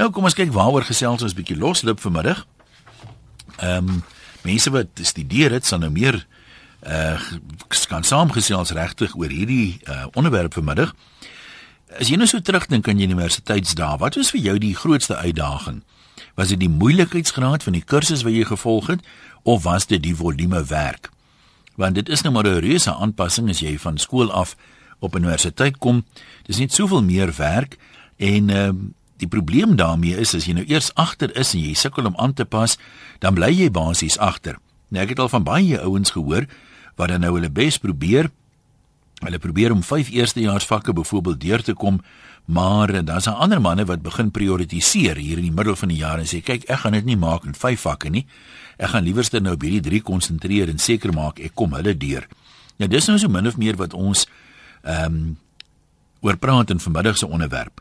Nou kom ons kyk waaroor gesels ons bietjie loslip vanmiddag. Ehm um, mense wat studeer dit sal nou meer uh kan saamgesels regtig oor hierdie uh onderwerp vanmiddag. As jy nou so terugdink aan universiteitsdae, wat was vir jou die grootste uitdaging? Was dit die moeilikheidsgraad van die kursus wat jy gevolg het of was dit die volume werk? Want dit is nou maar 'n reuse aanpassing as jy van skool af op universiteit kom. Dis net soveel meer werk en ehm uh, die probleem daarmee is as jy nou eers agter is en jy sukkel om aan te pas, dan bly jy basies agter. Nou ek het al van baie ouens gehoor wat dan nou hulle bes probeer. Hulle probeer om 5 eerstejaarsvakke byvoorbeeld deur te kom, maar daar's ander manne wat begin prioritiseer hier in die middel van die jaar en sê kyk, ek gaan dit nie maak in 5 vakke nie. Ek gaan liewerste nou op hierdie 3 konsentreer en seker maak ek kom hulle deur. Nou dis nou so min of meer wat ons ehm um, oor praat in vanmiddag se onderwerp.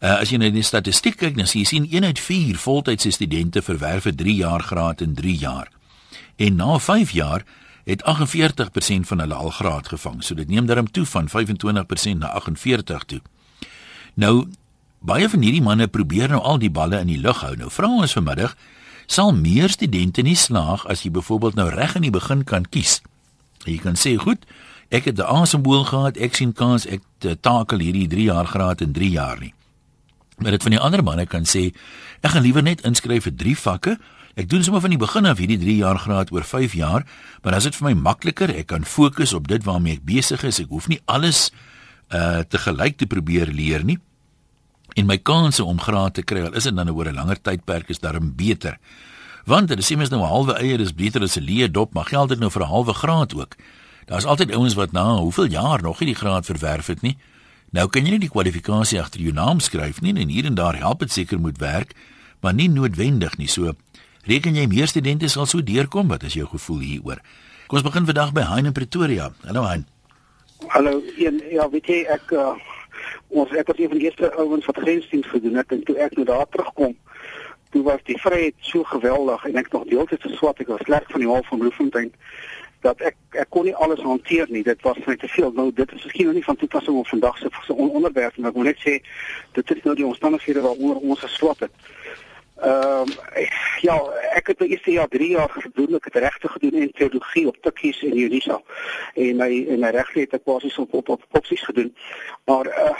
Uh, as jy na die statistiek kyk, dan sien jy sien 1 uit 4 voltydse studente verwerf 'n 3 jaar graad in 3 jaar. En na 5 jaar het 48% van hulle al graad gevang. So dit neem darm toe van 25% na 48 toe. Nou baie van hierdie manne probeer nou al die balle in die lug hou. Nou vra ons vanmiddag, sal meer studente nie slaag as jy byvoorbeeld nou reg in die begin kan kies. Jy kan sê, goed, ek het 'n asemboel gehad, ek sien kans ek takel hierdie 3 jaar graad in 3 jaar nie. Maar dit van die ander manne kan sê, ek gaan liewer net inskryf vir 3 vakke Ek doen sommer van die begin af hierdie 3 jaar graad oor 5 jaar, maar is dit vir my makliker. Ek kan fokus op dit waarmee ek besig is. Ek hoef nie alles uh te gelyk te probeer leer nie. En my kanse om graad te kry, al is dit dan oor 'n langer tydperk is daarom beter. Want dit sê mens nou 'n halwe eier is beter as 'n leë dop, maar geld dit nou vir 'n halwe graad ook. Daar's altyd ouens wat na hoeveel jaar nog nie die graad verwerf het nie. Nou kan jy nie die kwalifikasie agter jou naam skryf nie en hier en daar help dit seker moet werk, maar nie noodwendig nie. So Reken jy meer studente sal so deurkom? Wat is jou gevoel hieroor? Kom ons begin vandag by Hein in Pretoria. Hallo Hein. Hallo. Een, ja, weet jy ek uh, ons ek was een van die eerste ouens wat grensdienst gedoen het en toe ek nou daar terugkom, toe was die vryheid so geweldig en ek nog deeltyd so swat ek was sleg van die hal van Bloemfontein dat ek ek kon nie alles hanteer nie. Dit was net te veel. Nou dit is miskien nog nie van toepassing op vandag se so onderwerp, maar ek wil net sê dit is nou die omstandighede waaronder ons geswat het. Ehm um, ja, ek het my eerste jaar 3 jaar gedoen, ek het regte gedoen in teologie op Tikkies in Unisa. En my en my regte het ek basies op op op opsies gedoen. Maar uh,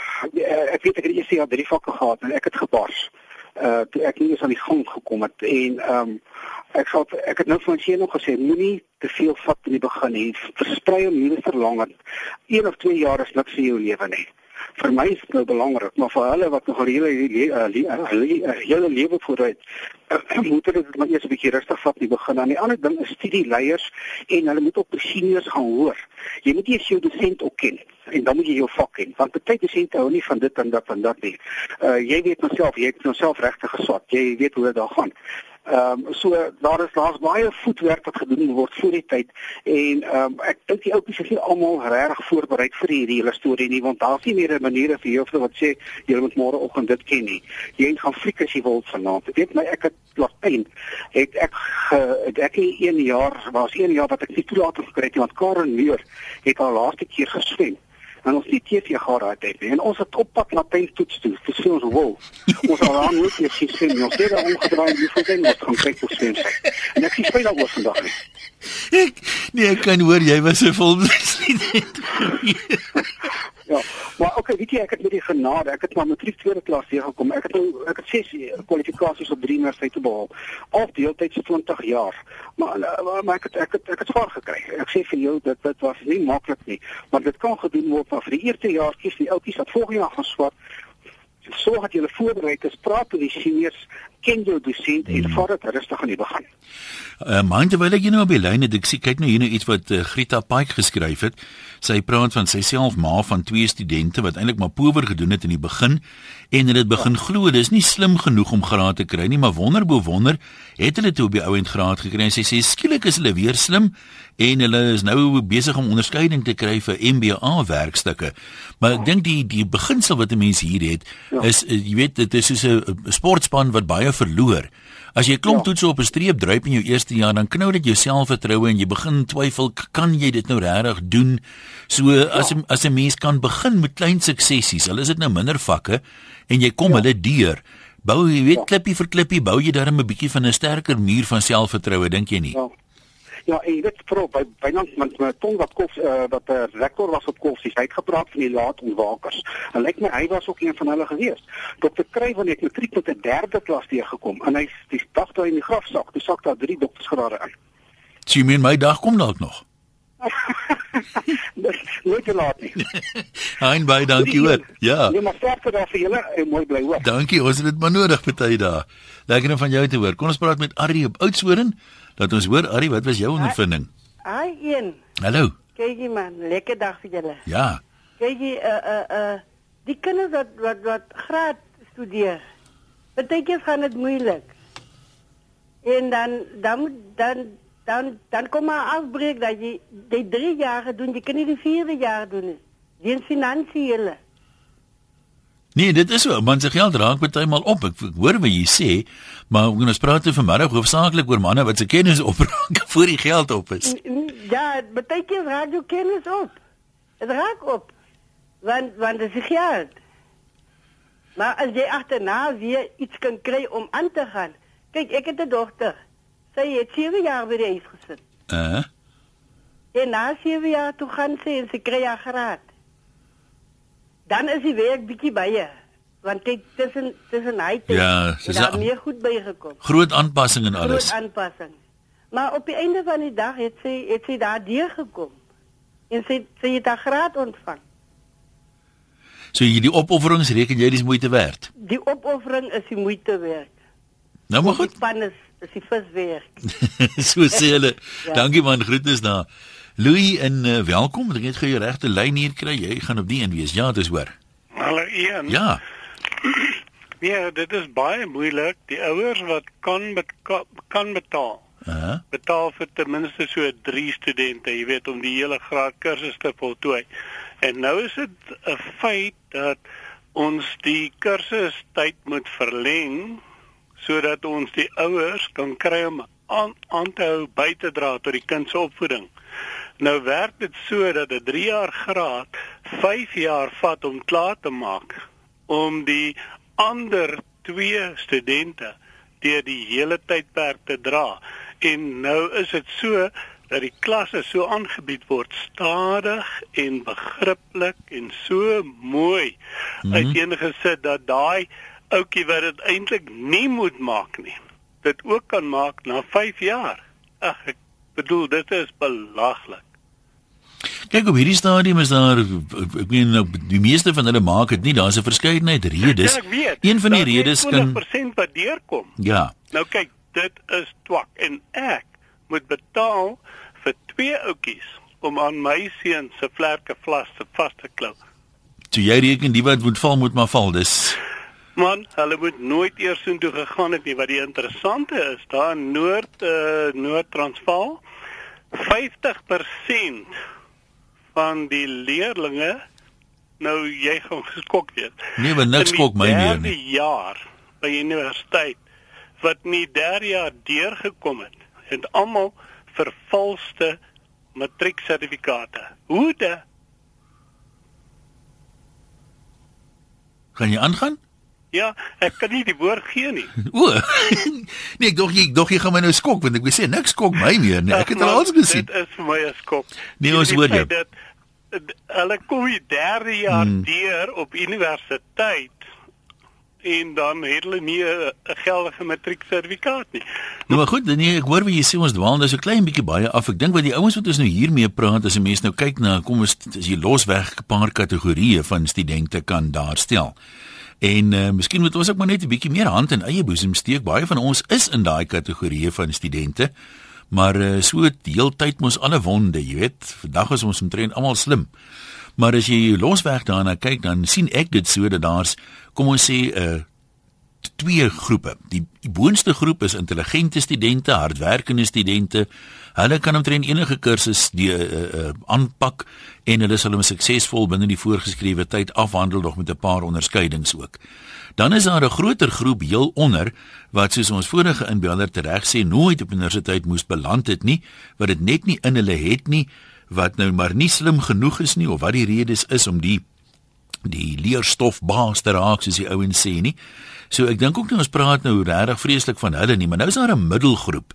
ek weet ek het die eerste jaar 3 vakke gehad en ek het gebars. Uh toe ek nie eens aan die gang gekom het en ehm um, ek sal ek het nou vir my seun nog gesê moenie te veel vat in die begin nie. Versprei hom hier verlanger. 1 of 2 jaar is niks in jou lewe nie vir my is dit nou belangrik, maar vir hulle wat nog hele hele lewe vooruit moet hulle dit maar eers 'n bietjie rustig vat nie begin aan. Die ander ding is studieleiers en hulle moet op seniors gaan hoor. Jy moet eers jou dosent ook ken en dan moet jy jou vak ken want baie dosente hou nie van dit en dat en dat nie. Uh jy weet myself, jy het jouself regtig geswat. Jy weet hoe dit daar gaan. Ehm um, so daar is daar's baie voetwerk wat gedoen word voor die tyd en ehm um, ek dink die ouppies is nie almal regtig voorberei vir hierdie hele storie nie want daar's nie meer 'n manier vir jou wat sê jy moet môre oggend dit ken nie. Jy gaan fliek as jy wil vanaand. Ek weet my ek het Latyn het ek het ek een jaar was een jaar wat ek nie toelating gekry het want Karen Muur het haar laaste keer geswem en ons die TV gehad het en ons het op pad na Pentoets toe vir ons wol. Ons al nooit meer gesien nie. Ons het daar omgedraai en vir ding wat gaan kyk hoe sien. En ek sien speel oor vandag nie. Ek nee, ek kan hoor jy was 'n volbloed. Ja, maar okay, weet jy ek het met die genade, ek het maar matriek tweede klas hier gekom. Ek het nou ek het ses kwalifikasies op drie universiteite behaal. Al deeltyds 20 jaar. Maar, maar maar ek het ek het ek het swaar gekry. Ek sê vir jou dit dit was nie maklik nie, maar dit kan gedoen word maar vir die eerste jaar kies die ouppies wat volgende jaar gaan swat. Sorg dat jy voorberei is, praat met die seniors, ken jou dosent en hmm. vat dit rustig aan die begin. Uh, maar terwyl ek nou op die lyn het, ek sien kyk nou hier nou iets wat uh, Grita Pike geskryf het. Sy praat van sy self ma van twee studente wat eintlik maar power gedoen het in die begin en hulle het begin ja. glo dis nie slim genoeg om graad te kry nie, maar wonder bo wonder het hulle toe op die ou end graad gekry en sy sê skielik is hulle weer slim en hulle is nou besig om onderskeiding te kry vir MBA werkstukke. Maar ek dink die die beginsel wat 'n mens hier het ja. is eh, jy weet dit is soos 'n sportspan wat baie verloor. As jy klomp ja. toetse op 'n streep dryp in jou eerste jaar, dan knou dit jou selfvertroue en jy begin twyfel, kan jy dit nou regtig doen? So ja. as as 'n mens kan begin met klein suksessies, al is dit nou minder vakke en jy kom ja. hulle deur, Bou jy weet klippie vir klippie bou jy dan 'n bietjie van 'n sterker muur van selfvertroue, dink jy nie? Ja. Ja, en dit pro by byna met my tong wat kof uh, wat 'n uh, rektor was op kof, hy het gepraat van die laat ontwakers. En lyk my hy was ook een van hulle gewees. Kry van ek matriek tot 'n derde klas teë gekom en hy die dag toe in die grafsak, toe sak daar drie doktersgrade in. Sy meen my dag kom dalk nog. Nooit te laat nie. Hein baie dankie hoor. Ja. Nee, maar sterkte daar vir julle en mooi bly hoor. Dankie, ons het dit maar nodig party dae. Lekker om van jou te hoor. Kom ons praat met Arrie op Oudtshoorn. Laat ons hoor Arrie, wat was jou ondervinding? Hi een. Hallo. Kykie man, lekker dag vir julle. Ja. Kykie uh uh uh die kinders wat wat wat graad studeer. Partykeer gaan dit moeilik. En dan dan dan dan dan kom maar afbreek dat jy die 3 jaar doen, jy kan nie die 4de jaar doen nie. Die finansiële. Nee, dit is so. Man se geld raak baie maal op. Ek, ek hoor wat jy sê, maar ons praat te vanmiddag hoofsaaklik oor manne wat se kennis opraak voor die geld op is. Ja, baie keer raak jou kennis op. Dit raak op. Want want dit is geld. Maar as jy agterna weer iets kan kry om aan te gaan. Kyk, ek het 'n dogter. Sy het 7 jaar by die huis gesit. Uh. En na 7 jaar toe gaan sy en sy kry haar graad. Dan is die werk bietjie baie. Want kyk, tussen tussen hy het Ja, sy sy daar meer goed bygekom. Groot aanpassing en alles. Groot aanpassing. Maar op die einde van die dag het sy het sy daar deur gekom. En sy sy het haar graad ontvang. So jy die opofferings reken jy dis moeite werd. Die opoffering is die moeite werd. Nou maar Die goed. span is is die viswerk. so sê hulle. Ja. Dankie man, groetnis daar. Louis en uh, welkom. Ek het gou jou regte lyn hier kry. Jy gaan op die een wees. Ja, dis hoor. Hallo een. Ja. Nee, dit is baie moeilik. Die ouers wat kan bet kan betaal. Uh. Betaal vir ten minste so 3 studente, jy weet, om die hele graad kursus te voltooi. En nou is dit 'n feit dat ons die kursustyd moet verleng sodat ons die ouers kan kry om aan, aan te hou by te dra tot die kind se opvoeding. Nou werk dit so dat 'n 3 jaar graad 5 jaar vat om klaar te maak om die ander twee studente deur die hele tydperk te dra. En nou is dit so dat die klasse so aangebied word stadig en begriplik en so mooi mm -hmm. uiteengesit dat daai ouetjie wat dit eintlik nie moet maak nie, dit ook kan maak na 5 jaar. Ag ek bedoel dit is belaglik. Kyk op hierdie stadium is daar ek meen nou, die meeste van hulle maak dit nie. Daar's 'n verskeidenheid redes. Ja, weet. Een van die redes kan 20% wat deurkom. Ja. Nou kyk, dit is twak en ek moet betaal vir twee oudjies om aan my seun se vlerke vlas te vas te klou. So jy reken die wat moet val moet maar val. Dis Man, hulle moet nooit eers soontoe gegaan het nie. Wat die interessante is, daar in Noord uh, Noord-Transvaal 50% van die leerdlinge nou jy gaan geskok wees. Nee, maar niks die skok my nie. jaar by universiteit wat nie derde jaar deurgekom het, het almal vervalste matrieksertifikate. Hoe de Gaan jy aangaan? Ja, ek kan nie die woord gee nie. O. nee, ek dog jy dog jy gaan my nou skok want ek wou sê niks skok my meer nie. Ek het al alles gesien. Dit is vir my 'n skok. Nee, ons weet hoor jou. dat hulle kom die derde jaar Hmm. deur op universiteit en dan het hulle nie 'n 'n geldige matrieksertifikaat nie. Nou maar goed, nee, ek hoor wat jy sê ons dwaal nou so klein bietjie baie af. Ek dink wat die ouens wat ons nou hiermee praat as 'n mens nou kyk na kom ons as jy losweg 'n paar kategorieë van studente kan daar stel. En uh, miskien moet ons ook maar net 'n bietjie meer hand in eie boesem steek. Baie van ons is in daai kategorieë van studente. Maar uh, so deeltyd mos alle wonde, jy weet. Vandag is ons omtrent almal slim. Maar as jy losweg daarna kyk, dan sien ek dit so dat daar's kom ons sê 'n uh, twee groepe. Die, die boonste groep is intelligente studente, hardwerkende studente. Hulle kan omtrent enige kursus die uh, uh, aanpak en hulle sal hom suksesvol binne die voorgeskrewe tyd afhandel nog met 'n paar onderskeidings ook. Dan is daar 'n groter groep heel onder wat soos ons vorige inbeller tereg sê nooit op universiteit moes beland het nie, wat dit net nie in hulle het nie, wat nou maar nie slim genoeg is nie of wat die redes is om die die leerstofbaas te raak soos die ouens sê nie. So ek dink ook nie ons praat nou regtig vreeslik van hulle nie, maar nou is daar 'n middelgroep.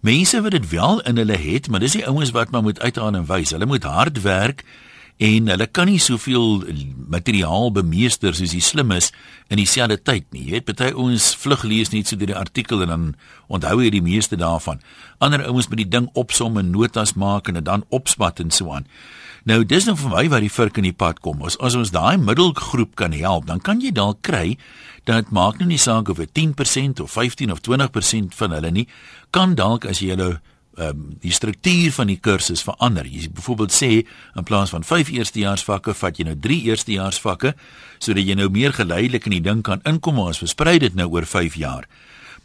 Mense wat dit wel in hulle het, maar dis die ouens wat maar moet uithaan en wys. Hulle moet hard werk en hulle kan nie soveel materiaal bemeester soos die slimmes in dieselfde tyd nie. Jy weet, party ouens vlug lees net so deur die artikel en dan onthou jy die meeste daarvan. Ander ouens moet die ding opsom en notas maak en dit dan opspat en so aan. Nou dis nou vir my waar die vurk in die pad kom. As, as ons daai middelgroep kan help, dan kan jy dalk kry dat dit maak nou nie saak of dit 10% of 15 of 20% van hulle nie kan dalk as jy hulle ehm um, die struktuur van die kursus verander. Jy byvoorbeeld sê in plaas van 5 eerstejaarsvakke, vat jy nou 3 eerstejaarsvakke sodat jy nou meer geleidelik in die ding kan inkom as versprei dit nou oor 5 jaar.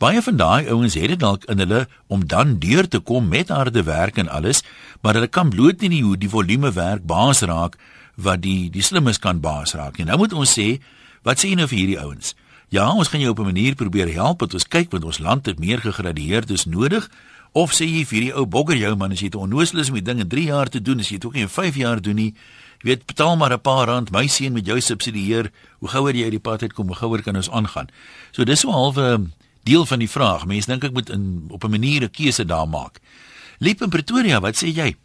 Baie van daai ouens het dit dalk in hulle om dan deur te kom met harde werk en alles, maar hulle kan bloot nie die hoe die volume werk baas raak wat die die slimmes kan baas raak nie. Nou moet ons sê, wat sê jy nou vir hierdie ouens? Ja, ons gaan jou op 'n manier probeer help dat ons kyk want ons land het meer gegradueerdes nodig. Of sê jy vir hierdie ou bogger jou man as jy te onnoosel is om die ding in 3 jaar te doen, as jy dit ook nie in 5 jaar doen nie. Jy weet, betaal maar 'n paar rand, my seun met jou subsidieer. Hoe gouer jy uit die pad uitkom, hoe gouer kan ons aangaan. So dis so 'n halwe deel van die vraag. Mense dink ek moet in op 'n manier 'n keuse daar maak. Liep in Pretoria, wat sê jy?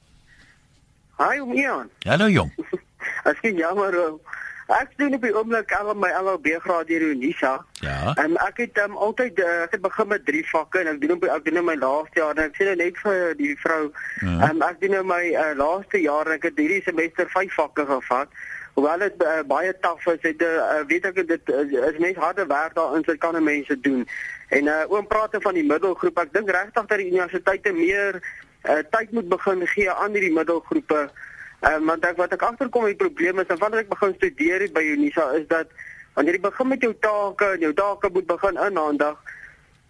Hi, Omian. Hallo jong. Ek sien jammer. Ek doen op die oomblik al my LLB graad hier in Unisa. Ja. En ek het um, altyd uh, ek het begin met drie vakke en ek doen op ek doen nou my laaste jaar en ek sê nou net vir die vrou, ja. um, ek doen nou my uh, laaste jaar ek het hierdie semester vyf vakke gevat. Hoewel dit uh, baie taaf is, het uh, weet ek dit uh, is mense harde werk daarin, dit kan mense doen. En uh, oom praat van die middelgroep. Ek dink regtig dat die universiteite meer uh, tyd moet begin gee aan hierdie middelgroepe. Ehm um, want ek wat ek agterkom die probleem is wanneer ek begin studeer by Unisa is dat wanneer jy begin met jou take en jou take moet begin inhandig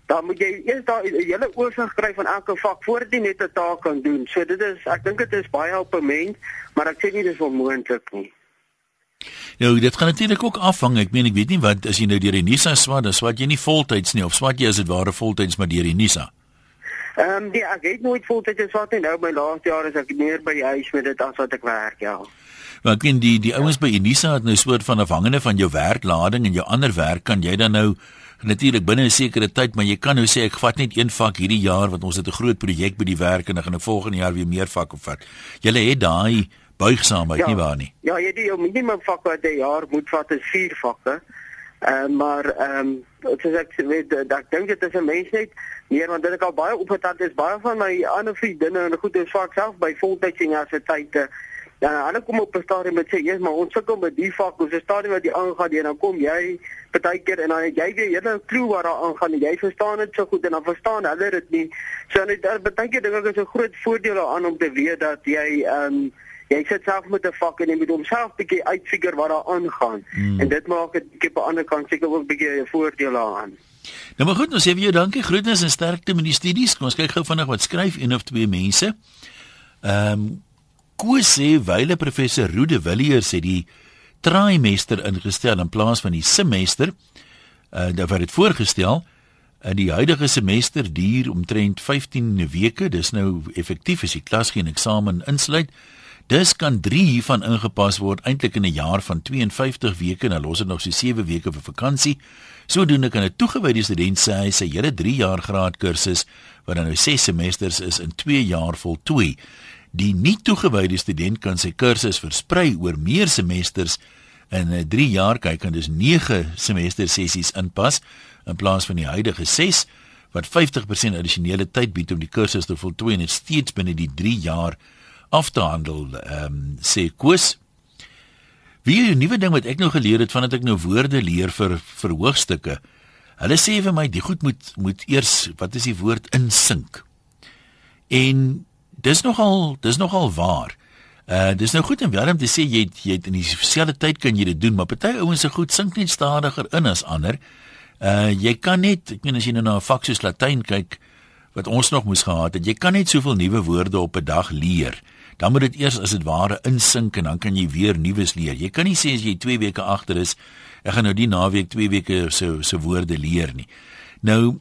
dan moet jy eers daai hele oorsig kry van elke vak voordat jy net 'n taak kan doen. So dit is ek dink dit is baie op 'n mens, maar ek sê nie dis onmoontlik nie. Nou, dit gaan natuurlik ook afhang. Ek meen ek weet nie wat as jy nou deur die Unisa swat, dan swat jy nie voltyds nie of swat jy as dit ware voltyds maar deur die Unisa. Ehm um, ja, ek het nooit voltyds geswat nie. Nou my laaste jaar is ek meer by die huis met dit as wat ek werk, ja. Maar ek weet die die ouens by Unisa het nou soort van afhangende van jou werklading en jou ander werk kan jy dan nou natuurlik binne 'n sekere tyd, maar jy kan nou sê ek vat net een vak hierdie jaar want ons het 'n groot projek by die werk en dan gaan ek volgende jaar weer meer vakke vat. Julle het daai buigsaamheid ja, nie waar nie. Ja, jy die minimum vak wat jy jaar moet vat is 4 vakke. Ehm uh, maar ehm um, soos ek weet ek dink dit is 'n mens net meer want dit is al baie opgetat is baie van my ander vriendinne en goed is vaak self by voltydse universiteite. Ja, hulle kom op 'n stadium met sê eers maar ons sukkel met die vak, ons is stadium wat jy aangaan en dan kom jy partykeer en dan weet jy het 'n klou wat daar aangaan en jy verstaan dit so goed en dan verstaan hulle dit nie. So net partykeer dink ek is 'n groot voordeel aan om te weet dat jy ehm um, jy sit self met 'n vak en jy moet homself bietjie uitfigure wat daar aangaan. Hmm. En dit maak dit bietjie op 'n ander kant seker ook bietjie 'n voordeel daaraan. Nou maar goed, ons sê vir jou dankie. Groetnis en sterkte met die studies. Kom ons kyk gou vinnig wat skryf een of twee mense. Ehm um, Koos sê wyle professor Rude Villiers het die trimester ingestel in plaas van die semester. Uh daar word dit voorgestel in die huidige semester duur omtrent 15 weke. Dis nou effektief as die klas geen eksamen insluit. Dis kan 3 hiervan ingepas word eintlik in 'n jaar van 52 weke en dan los dit nog so 7 weke vir vakansie. Sodoende kan 'n toegewyde student sê hy sy hele 3 jaar graad kursus wat nou 6 semesters is in 2 jaar voltooi. Die nie toegewyde student kan sy kursus versprei oor meer semesters in 'n 3 jaar kyk en dus 9 semester sessies inpas in plaas van die huidige 6 wat 50% addisionele tyd bied om die kursus te voltooi en steeds binne die 3 jaar af te handel ehm um, sê Koos. Wie 'n nuwe ding wat ek nou geleer het vandat ek nou woorde leer vir vir hoofstukke. Hulle sê vir my die goed moet moet eers wat is die woord insink. En dis nogal dis nogal waar. Uh dis nou goed en wel om te sê jy jy het in dieselfde tyd kan jy dit doen, maar party ouens se goed sink net stadiger in as ander. Uh jy kan net, ek meen as jy nou na 'n vak soos Latyn kyk wat ons nog moes gehad het, jy kan net soveel nuwe woorde op 'n dag leer dan moet dit eers as dit ware insink en dan kan jy weer nuus leer. Jy kan nie sê as jy 2 weke agter is, ek gaan nou die naweek 2 weke so so woorde leer nie. Nou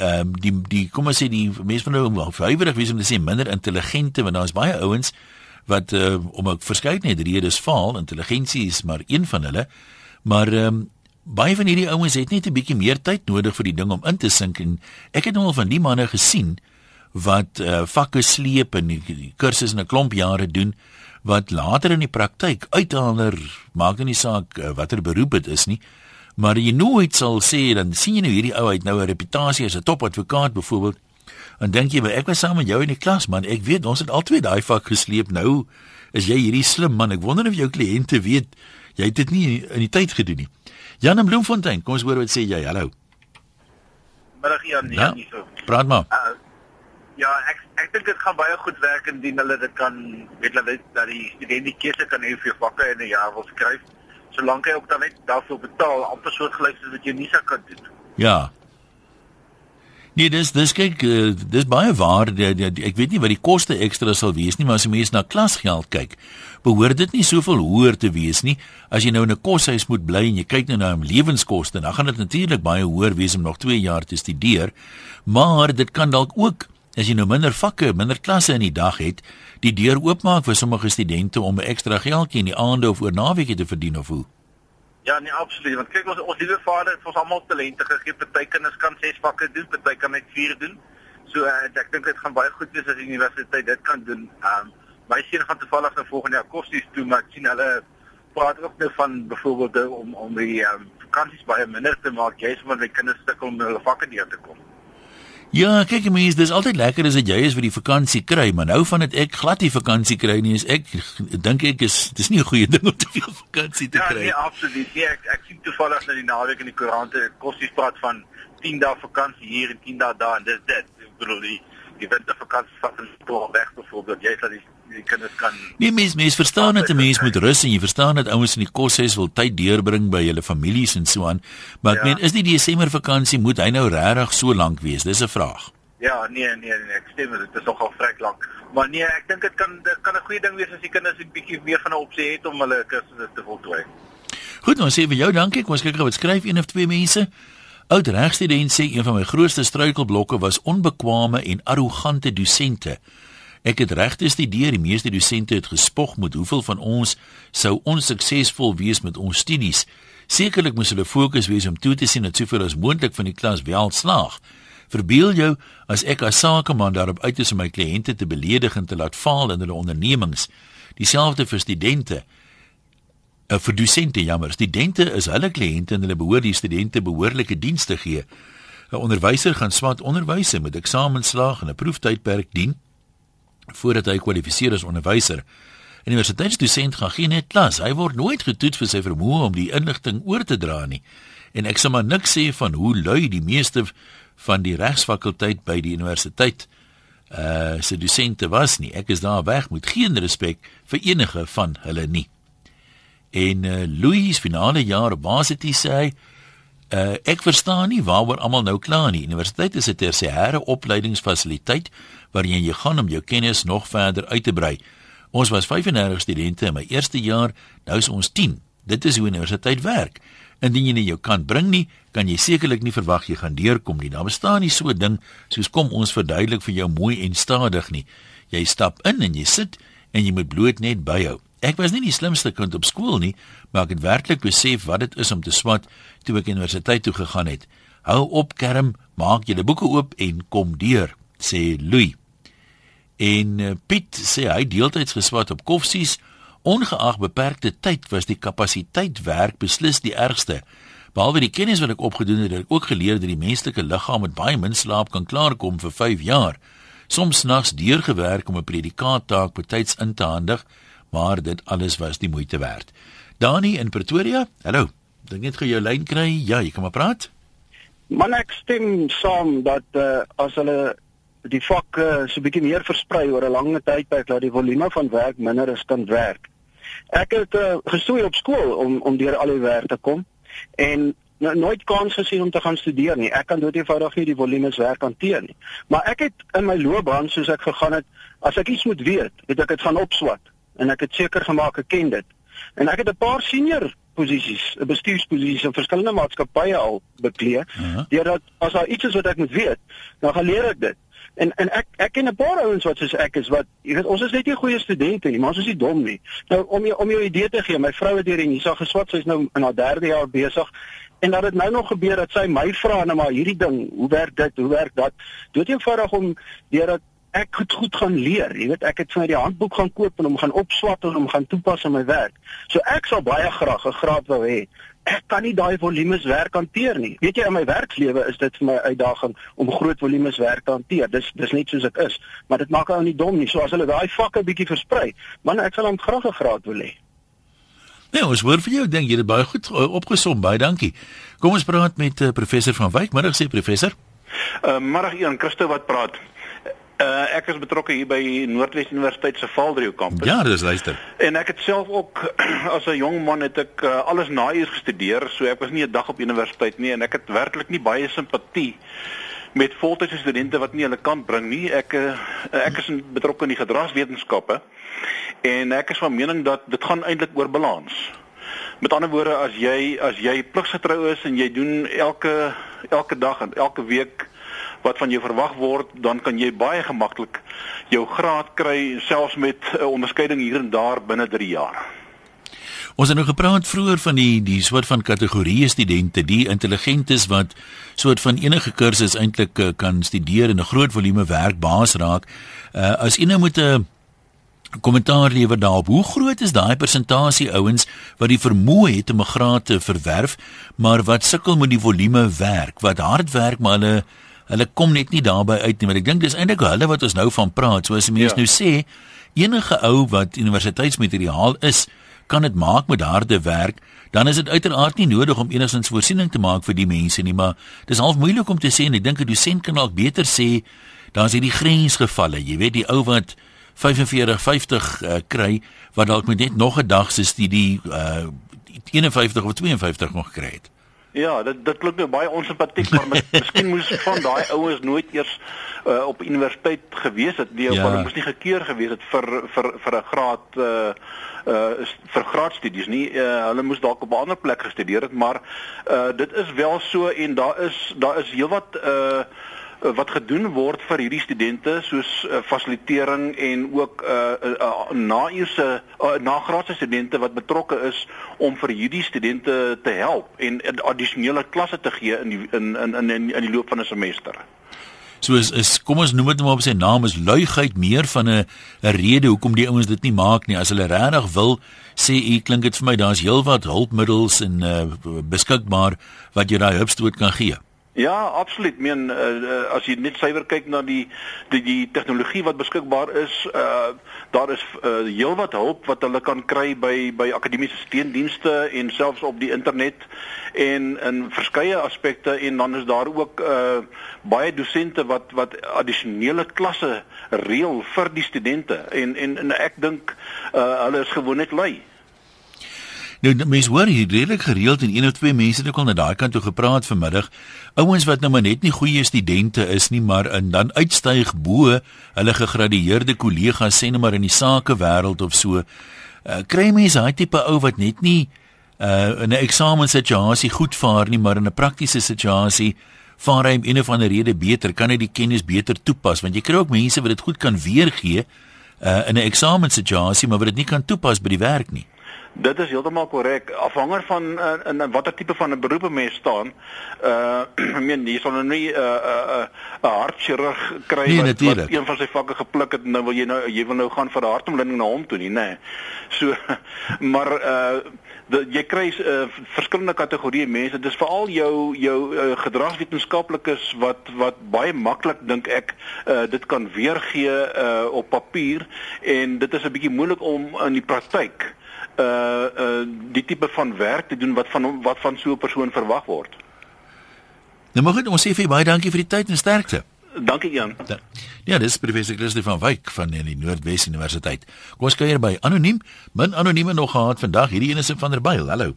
ehm um, die die kom ons sê die mense van nou huiwerig wees om te sê minder intelligente want daar's baie ouens wat uh, om 'n verskeidenheid redes faal, intelligensie is maar een van hulle. Maar ehm um, baie van hierdie ouens het net 'n bietjie meer tyd nodig vir die ding om in te sink en ek het nou al van die manne gesien wat uh, vakke sleep en die, die kursusse in 'n klomp jare doen wat later in die praktyk uithaaler maak nie saak uh, watter beroep dit is nie maar jy nooit sal sê dan sien jy nou hierdie ou uit nou 'n reputasie as 'n topadvokaat byvoorbeeld en dink jy ek was saam met jou in die klas man. Ek weet ons het albei daai vak gesleep. Nou is jy hierdie slim man. Ek wonder of jou kliënte weet jy het dit nie in die tyd gedoen nie. Jan en Bloemfontein kom ons hoor wat sê jy. Hallo. Middag Jan. Nee ja, nie so praat maar. Uh, Ja, ek ek dink dit gaan baie goed werk indien hulle dit kan weet hulle dat die student die keuse kan hê vir vakke in 'n jaar wil skryf. Solank hy ook dan net daarvoor betaal, amper soortgelyk soos wat jy nie sou kan doen. Ja. Nee, dis dis kyk uh, dis baie waar. Die, ek weet nie wat die koste ekstra sal wees nie, maar as jy mens na klasgeld kyk, behoort dit nie soveel hoër te wees nie. As jy nou in 'n koshuis moet bly en jy kyk nou na lewenskoste, dan gaan dit natuurlik baie hoër wees om nog 2 jaar te studeer. Maar dit kan dalk ook as jy nou minder vakke, minder klasse in die dag het, die deur oopmaak vir sommige studente om 'n ekstra geldjie in die aande of oor naweke te verdien of hoe? Ja, nee, absoluut. Want kyk ons ons liewe vader het ons almal talente gegee. Party kinders kan 6 vakke doen, party kan net 4 doen. So uh, ek dink dit gaan baie goed wees as die universiteit dit kan doen. Ehm um, my seun gaan toevallig nou volgende jaar kosties toe, maar sien hulle praat ook nou van byvoorbeeld om om die ehm um, vakansies baie minder te maak, jy's omdat die kinders sukkel om hulle vakke deur te kom. Ja, kyk jy mens, dis altyd lekker as jy is vir die vakansie kry, maar nou van dit ek glad die vakansie kry nie is ek dink ek is dis nie 'n goeie ding om te veel vakansie te ja, kry. Ja, nee, absoluut. Nee, ek ek sien toevallig nou die naweek in die koerante kossies praat van 10 dae vakansie hier en 10 dae daar en dis dit. Ek bedoel die die wintervakansie vat hulle toe weg byvoorbeeld. Jy sal die die kinders kan Nee, mens mens verstaan dat 'n mens moet rus en jy verstaan dat ouens in die koshuis wil tyd deurbring by hulle families en so aan. Maar ek ja. meen, is die Desember vakansie moet hy nou regtig so lank wees? Dis 'n vraag. Ja, nee, nee, nee, ek stem dit is nogal vrek lank. Maar nee, ek dink dit kan dit kan 'n goeie ding wees as die kinders 'n bietjie meer van 'n opsie het om hulle kursusse te voltooi. Goed, ons sê vir jou dankie. Kom ons kyk gou wat skryf een of twee mense. Oud regstudent sê een van my grootste struikelblokke was onbekwame en arrogante dosente. Ek het regte studeer, die meeste dosente het gespog met hoeveel van ons sou onsuksesvol wees met ons studies. Sekerlik moes hulle fokus wees om toe te sien dat soveel as moontlik van die klas wel slaag. Verbeel jou as ek as sakeman daarop uit is om my kliënte te beledig en te laat faal in hulle ondernemings. Dieselfde vir studente. Uh, vir dosente jammer, studente is hulle kliënte en hulle behoort die studente behoorlike dienste gee. 'n Onderwyser gaan swat onderwys met eksamenslaag en 'n proeftydperk dien voordat hy kwalifiseer as onderwyser. 'n Universiteitsdosent gaan geen net klas, hy word nooit getoets vir sy vermoë om die inligting oor te dra nie. En ek sal maar niks sê van hoe lui die meeste van die regsfakulteit by die universiteit uh se dosente was nie. Ek is daar weg met geen respek vir enige van hulle nie. En uh Louis finale jaar op varsity sê hy Uh, ek verstaan nie waaroor almal nou kla nie. Universiteit is 'n tersiêre opleidingsfasiliteit waarheen jy gaan om jou kennis nog verder uit te brei. Ons was 35 studente in my eerste jaar, nou is ons 10. Dit is hoe universiteit werk. Indien jy nie jou kan bring nie, kan jy sekerlik nie verwag jy gaan deurkom nie. Daar bestaan nie so 'n ding soos kom ons verduidelik vir jou mooi en stadig nie. Jy stap in en jy sit en jy moet bloot net byhou. Ek was nie die slimste kind op skool nie, maar ek het werklik besef wat dit is om te swat toe ek universiteit toe gegaan het. Hou op kerm, maak julle boeke oop en kom deur, sê Louis. En uh, Piet sê hy deeltyds geswat op koffsies, ongeag beperkte tyd was die kapasiteit werk beslis die ergste. Behalwe die kennis wat ek opgedoen het, het ek ook geleer dat die menslike liggaam met baie min slaap kan klaarkom vir 5 jaar. Soms nags deurgewerk om 'n predikaattaak betyds in te handig, maar dit alles was die moeite werd. Dani in Pretoria. Hallo. Dink net gou jou lyn kry. Ja, jy kan maar praat. Man ek stem saam dat uh, as hulle die vak uh, so bietjie meer versprei oor 'n lange tydperk dat die volume van werk minder is kan werk. Ek het uh, gestoei op skool om om deur al die werk te kom en nou, nooit kans gesien om te gaan studeer nie. Ek kan dood eenvoudig nie die volumes werk hanteer nie. Maar ek het in my loopbaan soos ek gegaan het, as ek iets moet weet, het ek dit gaan opswat en ek het seker gemaak ek ken dit. En ek het 'n paar senior posisies, 'n bestuursposisie in verskillende maatskappye al beklee. Uh -huh. Deurdat as daar iets is wat ek moet weet, dan gaan leer ek dit. En en ek ek ken 'n paar ouens wat soos ek is wat jy weet ons is net nie goeie studente nie, maar ons is nie dom nie. Nou om jy om jou idee te gee, my vrou het hier in Hisa geswat, sy's nou in haar derde jaar besig en dat dit nou nog gebeur dat sy my vra nou maar hierdie ding, hoe werk dit? Hoe werk dat? Dood eenvoudig om deurdat ek goed goed gaan leer. Jy weet ek het vir my die handboek gaan koop en hom gaan opswat en hom gaan toepas in my werk. So ek sal baie graag 'n graad wou hê ek kan nie daai volumes werk hanteer nie. Weet jy in my werkslewe is dit vir my uitdaging om groot volumes werk te hanteer. Dis dis net soos ek is, maar dit maak ou nie dom nie. So as hulle daai vakke bietjie versprei, man ek sal hom graag 'n graad wil hê. Nee, ons hoor vir jou, dink jy dit baie goed uh, opgesom, baie dankie. Kom ons praat met uh, professor van Wyk. Middag sê professor. Uh, middag Ian, Christo wat praat. Uh, ek is betrokke hier by Noordwes Universiteit se Valdrio kampus. Ja, dis luister. En ek het self ook as 'n jong man het ek uh, alles naeers gestudeer, so ek was nie 'n dag op universiteit nie en ek het werklik nie baie simpatie met voltydse studente wat nie hulle kant bring nie. Ek uh, ek is betrokke in die gedragswetenskappe en ek is van mening dat dit gaan eintlik oor balans. Met ander woorde, as jy as jy pligsgetrou is en jy doen elke elke dag en elke week wat van jou verwag word, dan kan jy baie gemaklik jou graad kry selfs met 'n onderskeiding hier en daar binne 3 jaar. Ons het nou gepraat vroeër van die die soort van kategorieë studente, die intelligentes wat soort van enige kursus eintlik uh, kan studeer en 'n groot volume werk baas raak. Uh, as jy nou moet 'n uh, kommentaar lewer daarop, hoe groot is daai persentasie ouens wat die vermoë het om 'n graad te verwerf, maar wat sukkel met die volume werk, wat hard werk maar hulle hulle kom net nie daarby uit nie, maar ek dink dis eintlik hulle wat ons nou van praat. So as die mense ja. nou sê enige ou wat universiteitsmateriaal is, kan dit maak met harde werk, dan is dit uiteraard nie nodig om enigstens voorsiening te maak vir die mense nie, maar dis half moeilik om te sê en ek dink 'n dosent kan dalk beter sê daar's hierdie grensgevalle. Jy weet die ou wat 45 50 uh, kry wat dalk met net nog 'n dag se studie uh 51 of 52 nog gekry het. Ja, dit dit klink nou baie onsimpatiek, maar miskien moes van daai ouens nooit eers uh, op universiteit gewees het nie, ja. of hulle moes nie gekeur gewees het vir vir vir 'n graad uh uh vir graadstudies nie. Uh, hulle moes dalk op 'n ander plek gestudeer het, maar uh dit is wel so en daar is daar is heelwat uh uh, wat gedoen word vir hierdie studente soos uh, fasilitering en ook uh, uh, uh, naeurse uh, nagraadse studente wat betrokke is om vir hierdie studente te help en addisionele klasse te gee in die in in in in, in die loop van 'n semester. So is is kom ons noem dit maar op sy naam is luigheid meer van 'n 'n rede hoekom die ouens dit nie maak nie. As hulle regtig wil, sê u klink dit vir my daar's heelwat hulpmiddels en uh, beskikbaar wat jy daai hulpstoot kan gee. Ja, absoluut. Meen uh, as jy net suiwer kyk na die die die tegnologie wat beskikbaar is, uh daar is uh, heelwat hulp wat hulle kan kry by by akademiese steundienste en selfs op die internet en in verskeie aspekte en dan is daar ook uh baie dosente wat wat addisionele klasse reël vir die studente en en, en ek dink uh hulle is gewoon net lui. Nou mense hoor hier redelik gereeld en een of twee mense het ook al na daai kant toe gepraat vanmiddag. Ouens wat nou maar net nie goeie studente is nie, maar en dan uitstyg bo hulle gegradueerde kollegas sê net maar in die sake wêreld of so. Uh, kry mense daai tipe ou wat net nie uh, in 'n eksamensituasie goed vaar nie, maar in 'n praktiese situasie vaar hy om een of ander rede beter, kan hy die kennis beter toepas want jy kry ook mense wat dit goed kan weergee uh, in 'n eksamensituasie, maar wat dit nie kan toepas by die werk nie. Dit is heeltemal korrek. Afhanger van uh, in, in watter tipe van 'n beroep 'n mens staan. Uh ek meen jy sal nou nie 'n uh, 'n uh, uh, hartchirurg kry nee, wat, wat een van sy vakke gepluk het en nou wil jy nou jy wil nou gaan vir 'n hartomblinding na hom toe nie, nê. Nee. So maar uh de, jy kry uh, verskillende kategorieë mense. Dit is veral jou jou uh, gedragswetenskaplikes wat wat baie maklik dink ek uh, dit kan weergee uh, op papier en dit is 'n bietjie moeilik om in die praktyk uh uh die tipe van werk te doen wat van wat van so 'n persoon verwag word. Nou mag ek ons sê vir baie dankie vir die tyd en sterkte. Dankie Jan. Da, ja, dis professor Christie van Wyk van die Noordwes Universiteit. Kom ons kuier by anoniem. Min anonieme nog gehad vandag. Hierdie ene is van der Byl. Hallo.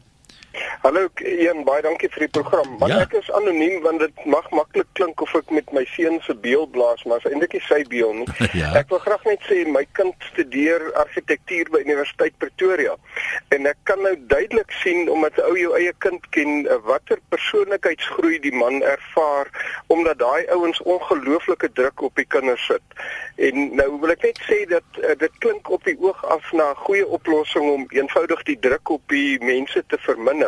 Hallo Ian, baie dankie vir die program. Maar ja. ek is anoniem want dit mag maklik klink of ek met my seun se beeld blaas, maar is eintlik nie sy beeld nie. ja. Ek wil graag net sê my kind studeer argitektuur by Universiteit Pretoria. En ek kan nou duidelik sien omdat ou jou eie kind ken watter persoonlikheidsgroei die man ervaar om omdat daai ouens ongelooflike druk op die kinders sit. En nou wil ek net sê dat uh, dit klink op die oog af na 'n goeie oplossing om eenvoudig die druk op die mense te verminder.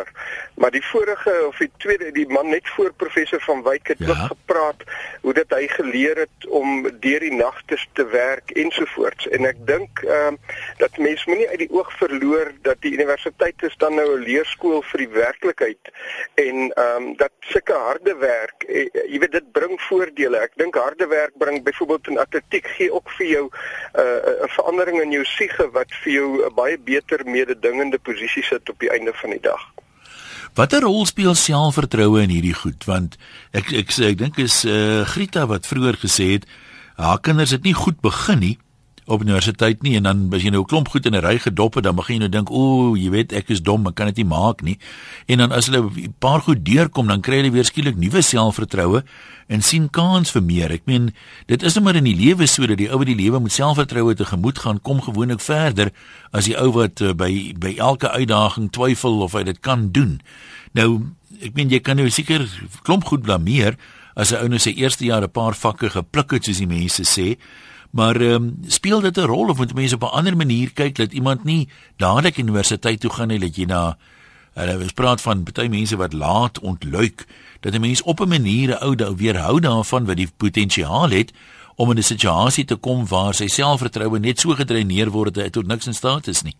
Maar die vorige of die tweede die man net voor professor van Wyk het ja. ook gepraat hoe dit hy geleer het om deur die nagte te werk ensovoorts. En ek dink ehm uh, dat mense moenie uit die oog verloor dat die universiteit is dan nou 'n leerskool vir die werklikheid en ehm um, dat sulke harde werk, eh, jy weet dit bring voordele. Ek dink harde werk bring byvoorbeeld in atletiek gee ook vir jou eh, 'n uh, verandering in jou siege wat vir jou 'n baie beter mededingende posisie sit op die einde van die dag. Watter rol speel selfvertroue in hierdie goed? Want ek ek sê ek dink is uh, Grieta wat vroeër gesê het haar kinders het nie goed begin nie op universiteit nie en dan as jy nou 'n klomp goed in 'n ry gedop het dan begin jy nou dink o, jy weet ek is dom, ek kan dit nie maak nie. En dan as hulle 'n paar goed deurkom, dan kry hulle weer skielik nuwe selfvertroue en sien kans vir meer. Ek meen, dit is net maar in die lewe so dat die ou wat die lewe met selfvertroue tegemoet gaan, kom gewoonlik verder as die ou wat uh, by by elke uitdaging twyfel of hy dit kan doen. Nou, ek meen jy kan nou seker klomp goed blameer as 'n ou nou sy eerste jaar 'n paar vakke gepluk het soos die mense sê. Maar ehm um, speel dit 'n rol of moet mense op 'n ander manier kyk dat iemand nie dadelik universiteit toe gaan nie dat jy na hulle praat van baie mense wat laat ontluik dat 'n mens op 'n manier 'n ou dou weerhou daarvan wat die potensiaal het om in 'n situasie te kom waar sy selfvertroue net so gedreineer word dat hy tot niks in staat is nie.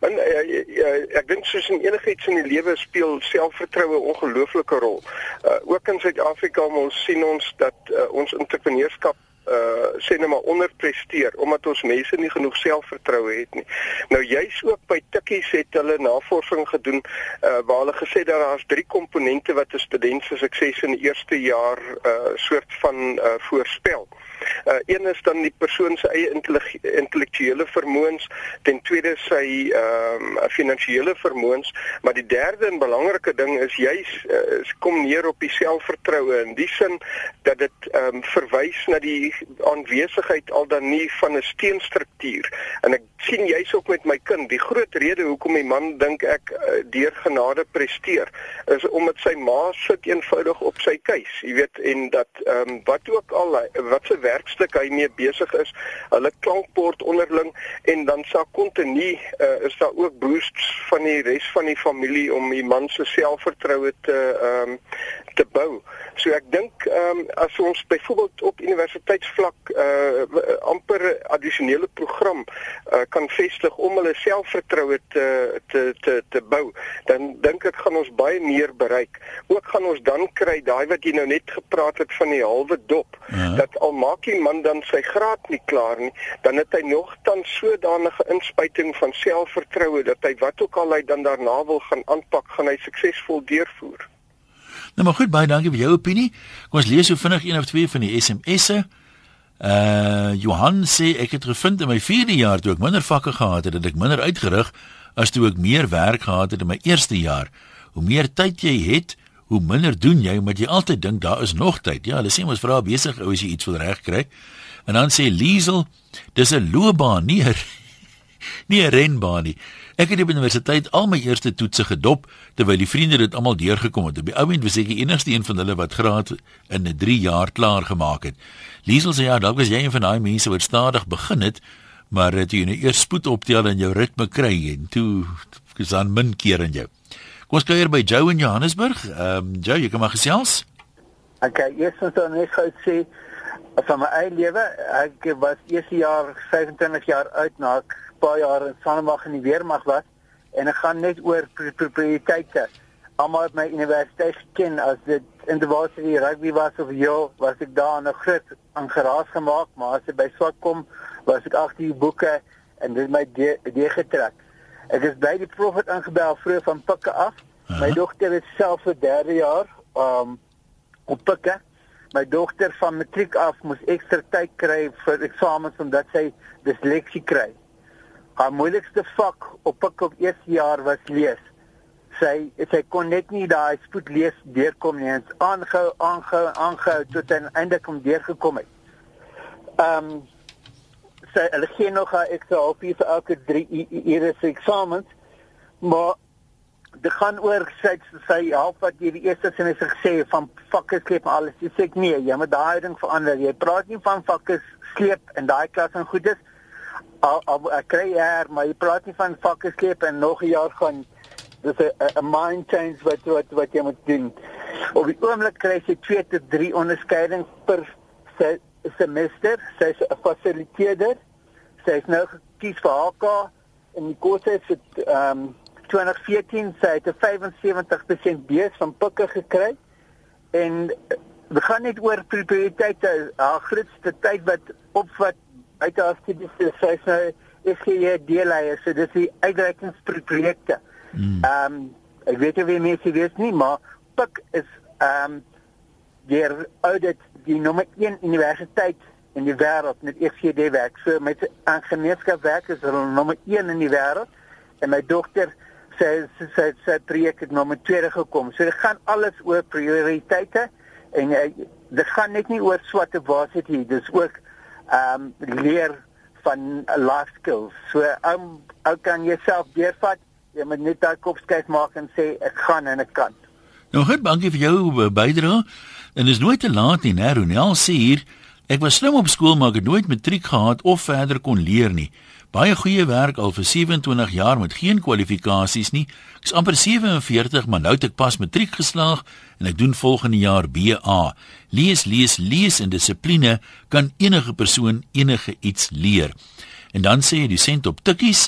En ja, ja, ek dink soos in enigiets in die lewe speel selfvertroue 'n ongelooflike rol. Uh, ook in Suid-Afrika ons sien ons dat uh, ons entrepreneurskap uh sê net maar onderpresteer omdat ons mense nie genoeg selfvertroue het nie. Nou juis ook by Tikkies het hulle navorsing gedoen uh waar hulle gesê dat daar's drie komponente wat 'n student se sukses in die eerste jaar uh soort van uh voorspel. Uh een is dan die persoon se eie intellektuele vermoëns, ten tweede sy ehm um, finansiële vermoëns, maar die derde en belangrike ding is juis uh, kom neer op die selfvertroue in die sin dat dit ehm um, verwys na die aanwesigheid al dan nie van 'n steenstruktuur. En ek sien juis ook met my kind, die groot rede hoekom die man dink ek uh, deur genade presteer, is omdat sy ma sit eenvoudig op sy keus, jy weet, en dat ehm um, wat ook al wat se werkstuk hy mee besig is, hulle klankbord onderling en dan sa kontinu uh, is daar ook boosts van die res van die familie om die man se selfvertroue te ehm um, te bou. So ek dink ehm um, as ons byvoorbeeld op universiteitsvlak uh amper addisionele program uh kan vestig om hulle selfvertroue te te te te bou, dan dink ek gaan ons baie meer bereik. Ook gaan ons dan kry daai wat jy nou net gepraat het van die halwe dop, uh -huh. dat al maak die man dan sy graad nie klaar nie, dan het hy nog dan sodanige inspuiting van selfvertroue dat hy wat ook al hy dan daarna wil gaan aanpak, gaan hy suksesvol deurvoer. Nou maar goed, baie dankie vir jou opinie. Kom ons lees so vinnig een of twee van die SMS'e. Uh Johan sê ek het gevind in my 4de jaar toe ek minder vakke gehad het, het ek minder uitgerig as toe ek meer werk gehad het in my eerste jaar. Hoe meer tyd jy het, hoe minder doen jy omdat jy altyd dink daar is nog tyd. Ja, hulle sê mos vra besig ou as jy iets wil regkry. En dan sê Liesel, dis 'n loopbaan, nie 'n nie 'n renbaan nie. Ek het op universiteit al my eerste toetse gedop terwyl die vriende dit almal deurgekom het. Op die oomblik was ek die enigste een van hulle wat graad in 'n 3 jaar klaar gemaak het. Liesel sê ja, dalk was jy een van daai mense wat stadig begin het, maar het jy nou eers spoed optel en jou ritme kry en toe gesan min keer in jou. Kom ons kuier by Joe in Johannesburg. Ehm um, Joe, jy kom maar gesels. Okay, eers moet ons net gou sê van my eie lewe, ek was eerste jaar 25 jaar uit na 'n paar jaar in Sanmag in die weermag was en ek gaan net oor prioriteite. Almal het my universiteit ken as dit in die varsity rugby was of jo, was ek daar 'n groot aangeraas gemaak, maar as ek by swak kom, was ek agter die boeke en dit my idee getrek. Ek is by die profet aangebel vroeg van Pikke af. Uh -huh. My dogter is self vir derde jaar um op Pikke my dogter van matriek af moes ekstra tyd kry vir eksamens omdat sy disleksie kry. Haar moeilikste vak op pik op eerste jaar was lees. Sy sy kon net nie daai spoed lees deurkom nie. Ons aangehou, aangehou, aangehou tot sy eindelik om deurgekom het. Um, sy hulle gee nog haar ekstra halfuur vir elke 3 ure se eksamens. Maar dit gaan oor sy sy half wat jy die eerste sin het gesê van vakke sleep en alles. Jy sê ek nee, jy moet daai ding verander. Jy praat nie van vakke sleep en daai klas en goed is. Al, al ek kry hier, maar jy praat nie van vakke sleep en nog 'n jaar gaan dis 'n mind change wat wat wat jy moet doen. Op die oomblik kry jy 2 tot 3 onderskeidings per semester. Sy's 'n fasiliteerder. Sy's nou gekies vir HK en die kos het ehm um, 2014 sy het 'n 75% bees van pikke gekry en we gaan net oor prioriteite haar grootste tyd wat opvat uit haar studies sy sê is hier deelleier so dis die uitreikingsprojekte hmm. ehm um, ek weet nie wie mense weet nie maar pik is ehm um, die audit die nommer 1 universiteit in die wêreld met ECD werk so met aangemeenskap werk is hulle nommer 1 in die wêreld en my dogter sy sy sy projek het met tweede gekom. So dit gaan alles oor prioriteite en uh, dit gaan net nie oor swarte varsity, dis ook ehm um, leer van uh, life skills. So um, ou kan jouself deurvat, jy moet net daai kop skuif maak en sê ek gaan en ek kan. Nou goed, dankie vir jou uh, bydrae. En is nooit te laat nie, né? Ronel sê hier, ek was slim op skool maar ek het nooit matriek gehad of verder kon leer nie. Baie goeie werk al vir 27 jaar met geen kwalifikasies nie. Ek's amper 47, maar nou het ek pas matriek geslaag en ek doen volgende jaar BA. Lees, lees, lees en dissipline kan enige persoon enige iets leer. En dan sê die sent op tikkies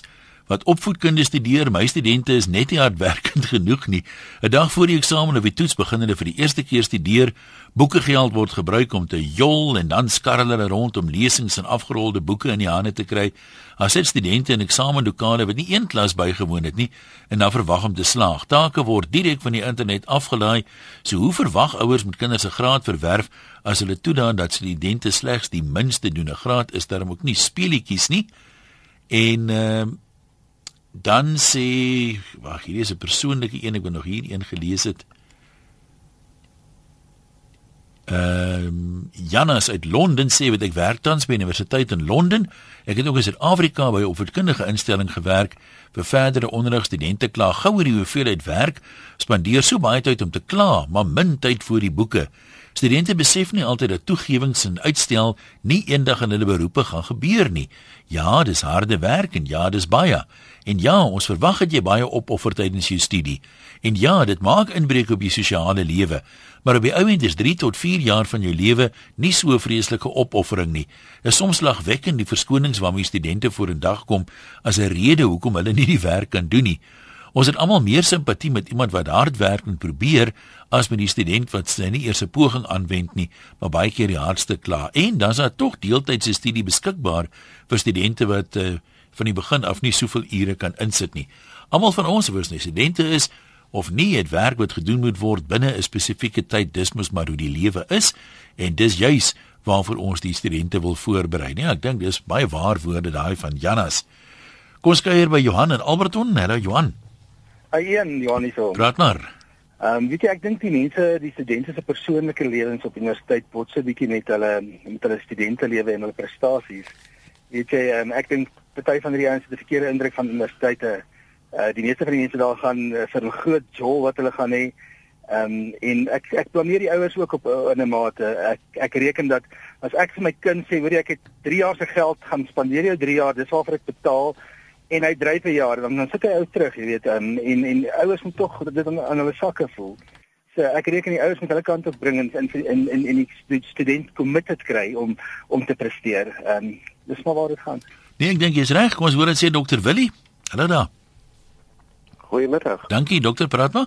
wat opvoedkunde studeer, my studente is net nie hardwerkend genoeg nie. 'n Dag voor die eksamen of die toets begin hulle vir die eerste keer studeer. Boekegeld word gebruik om te jol en dan skarrel hulle rond om lesings en afgerolde boeke in die hande te kry. As dit studente in eksamendokale wat nie een klas bygewoon het nie en dan verwag om te slaag. Take word direk van die internet afgelaai. So hoe verwag ouers met kinders se graad verwerf as hulle toedaan dat studente slegs die minste doen? 'n Graad is darm ook nie speelietjies nie. En ehm uh, dan sê wag hier is 'n persoonlike een ek het nog hier een gelees het Ehm um, Janus uit Londen sê wat ek werk tans by universiteit in Londen. Ek het ook in Suid-Afrika by 'n opvoedkundige instelling gewerk vir verdere onderrig. Studente kla gou oor die hoeveelheid werk, spandeer so baie tyd om te kla, maar min tyd vir die boeke. Studente besef nie altyd dat toegewings en uitstel nie eendag in hulle beroepe gaan gebeur nie. Ja, dis harde werk en ja, dis baie. En ja, ons verwag dat jy baie opoffer tydens jou studie. En ja, dit maak inbreuk op jou sosiale lewe. Maar op die ouend is 3 tot 4 jaar van jou lewe nie so vreeslike opoffering nie. Dit is soms lagwekkend die verskonings waarmee studente vorendag kom as 'n rede hoekom hulle nie die werk kan doen nie. Ons het almal meer simpatie met iemand wat hard werk en probeer as met die student wat sy nie eers 'n poging aanwend nie, maar baie keer die hardste kla. En dan is daar tog deeltydse studie beskikbaar vir studente wat uh, van die begin af nie soveel ure kan insit nie. Almal van ons wat studente is of nie het werk wat gedoen moet word binne 'n spesifieke tyd, dis mos maar hoe die lewe is en dis juis waarvoor ons die studente wil voorberei. Nee, ek dink dis baie waar woorde daai van Janus. Kom ons kuier by Johan en Alberton. Hallo Johan. Haien Johan hierso. Praat maar. Ehm um, weet jy ek dink die mense, die studente se persoonlike lewens op universiteit bots 'n bietjie met hulle met hulle studente lewe en hulle prestasies. Weet jy, um, ek dink party van die ouens het 'n verkeerde indruk van universiteite. Uh die meeste van die mense daar gaan uh, vir 'n groot jol wat hulle gaan hê. Ehm um, en ek ek blameer die ouers ook op uh, in 'n mate. Ek ek reken dat as ek vir my kind sê, hoor jy ek het 3 jaar se geld gaan spandeer jou 3 jaar, dis waarvoor ek betaal en hy dryf 'n jaar dan dan sit hy ou terug, jy weet, um, en en ouers moet tog dit aan, aan hulle sakke voel. So ek reken die ouers moet hulle kant op bring en in in in in die student committed kry om om te presteer. Ehm um, dis maar waar dit gaan. Nee, ek dink jy's reg. Kom ons hoor dit sê dokter Willie. Hallo daar. Goeiemiddag. Dankie dokter, praat maar.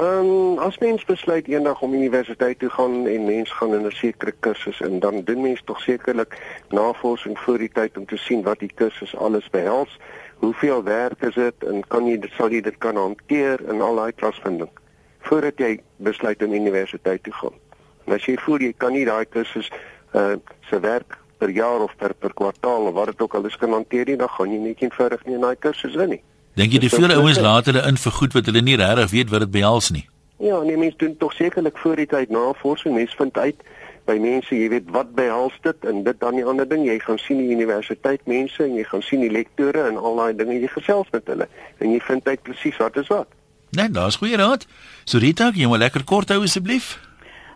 Ehm um, as mens besluit eendag om universiteit toe gaan en mens gaan in 'n sekere kursus en dan doen mens tog sekerlik navorsing voor die tyd om te sien wat die kursus alles behels. Hoeveel werk is dit en kan jy dit sal jy dit kan hanteer in al daai klasvinding voordat jy besluit om universiteit toe gaan. En as jy voel jy kan nie daai kursus uh se werk per jaar of per per kwartaal of wat dit ook al is kan hanteer nie, dan gaan jy net eenvoudig nie in daai kursus in nie. Dink jy die veel ouens laat hulle in vir goed wat hulle nie regtig weet wat dit behels nie? Ja, nee, mense doen tog sekerlik voor die tyd navorsing. Mense vind uit by mense, jy weet wat behels dit en dit dan die ander ding. Jy gaan sien die universiteit mense en jy gaan sien die lektore en al daai dinge jy gesels met hulle en jy vind uit presies wat is wat. Nee, daar's goeie raad. So Rita, jy moet lekker kort hou asseblief.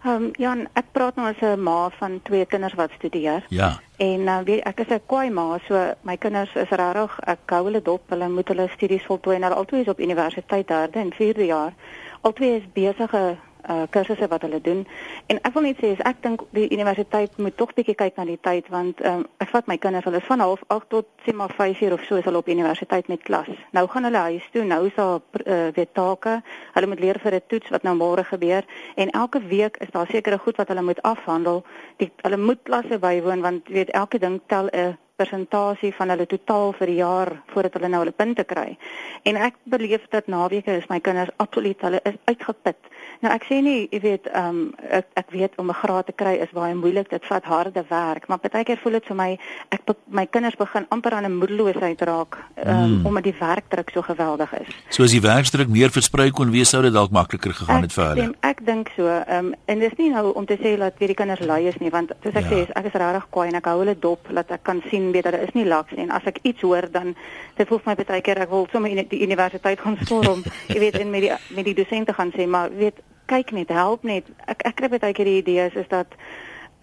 Ehm um, Jan, ek praat nou as 'n ma van twee kinders wat studeer. Ja. En uh, weet ek is 'n kwaai ma, so my kinders is regtig ek hou hulle dop. Hulle moet hulle studies voltooi en hulle albei is op universiteit derde en vierde jaar. Albei is besige uh kursusse wat hulle doen. En ek wil net sê ek dink die universiteit moet tog bietjie kyk na die tyd want um, ek vat my kinders, hulle is van half 8 tot sê maar 5 uur of so is hulle op universiteit met klas. Nou gaan hulle huis toe, nou is daar uh, weer take. Hulle moet leer vir 'n toets wat nou môre gebeur en elke week is daar sekere goed wat hulle moet afhandel. Die hulle moet klasse bywoon want weet elke ding tel 'n persentasie van hulle totaal vir die jaar voordat hulle nou hulle punte kry. En ek beleef dat naweke is my kinders absoluut hulle is uitgeput. Nou ek sê nie, jy weet, ehm um, ek ek weet om 'n graad te kry is baie moeilik. Dit vat harde werk, maar baie keer voel dit vir my ek my kinders begin amper aan 'n moedeloosheid raak um, mm. omdat die werkdruk so geweldig is. So as die werkdruk meer versprei kon wees sou dit dalk makliker gegaan het vir hulle. Ek ek dink so. Ehm um, en dis nie nou om te sê dat weer die kinders lui is nie, want soos ek ja. sê, ek is regtig kwaai en ek hou hulle dop dat ek kan sien weet dat is nie laks nie en as ek iets hoor dan dit voel vir my baie keer ek wil sommer in die universiteit gaan storm jy weet en met die met die dosente gaan sê maar weet kyk net help net. Ek ek kry baie keer die idees is dat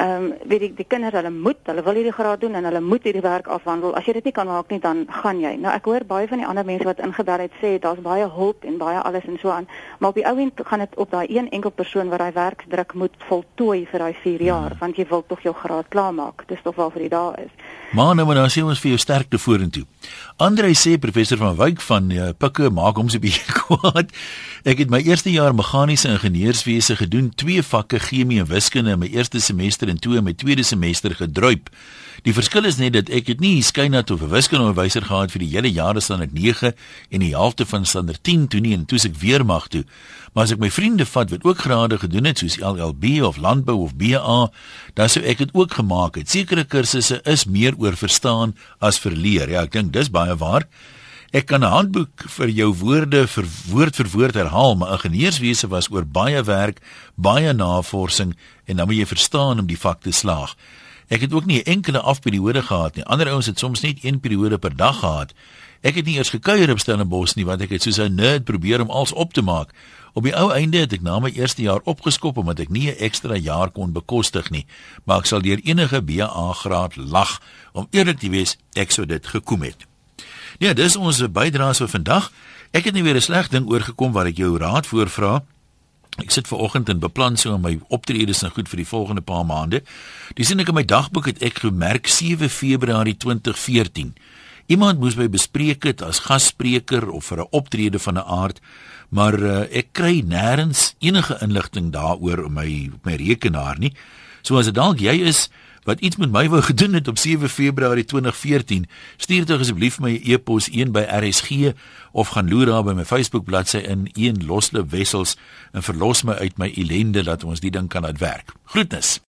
ehm um, weet ek die kinders hulle moet hulle wil hierdie graad doen en hulle moet hierdie werk afhandel. As jy dit nie kan maak nie dan gaan jy. Nou ek hoor baie van die ander mense wat ingebel het sê daar's baie hulp en baie alles en so aan maar op die ou end gaan dit op daai een enkel persoon wat daai werkdruk moet voltooi vir daai 4 jaar want jy wil tog jou graad klaarmaak. Dis tog waarvoor jy daar is. Maar nou maar dan sê ons vir jou sterkte vorentoe. Andre sê professor van Wyk van uh, Pikke maak hom se bietjie kwaad. Ek het my eerste jaar meganiese ingenieurswese gedoen twee vakke chemie en wiskunde in my eerste semester en toe in my tweede semester gedruip. Die verskil is net dat ek het nie skynat of 'n wiskundeonderwyser gehad vir die hele jare standaard 9 en die helfte van standaard 10 toe nie en toe ek weer mag toe. Maar as ek my vriende vat wat ook grade gedoen het soos LLB of landbou of BA, dan sou ek dit ook gemaak het. Sekere kursusse is meer oor verstaan as vir leer. Ja, ek dink dis baie waar. Ek kan 'n handboek vir jou woorde vir woord vir woord herhaal, maar ingenieurswese was oor baie werk, baie navorsing en dan moet jy verstaan om die vak te slaag. Ek het ook nie 'n enkele afperiode gehad nie. Ander ouens het soms net een periode per dag gehad. Ek het nie eers gekuier op Stellenbosch nie want ek het soos 'n nerd probeer om alles op te maak. Op die ou einde het ek na my eerste jaar opgeskop omdat ek nie 'n ekstra jaar kon bekostig nie, maar ek sal deur enige BA graad lag om eerlik te wees, ek sou dit gekom het. Ja, dis ons bydraes vir vandag. Ek het nie weer 'n sleg ding oorgekom wat ek jou raad voorvra. Ek sit ver oggend en beplan so my optredes en goed vir die volgende paar maande. Dis sien ek in my dagboek het ek gemerk 7 Februarie 2014. Iemand moes my bespreek het as gasspreker of vir 'n optrede van 'n aard, maar uh, ek kry nêrens enige inligting daaroor op my op my rekenaar nie. So as dit dalk jy is, wat iets met my wou gedoen het op 7 Februarie 2014, stuur tog asseblief my e-pos 1 by RSG of gaan loer daar by my Facebook bladsy in een loslop wessels en verlos my uit my ellende dat ons die ding kan uitwerk. Groetnis.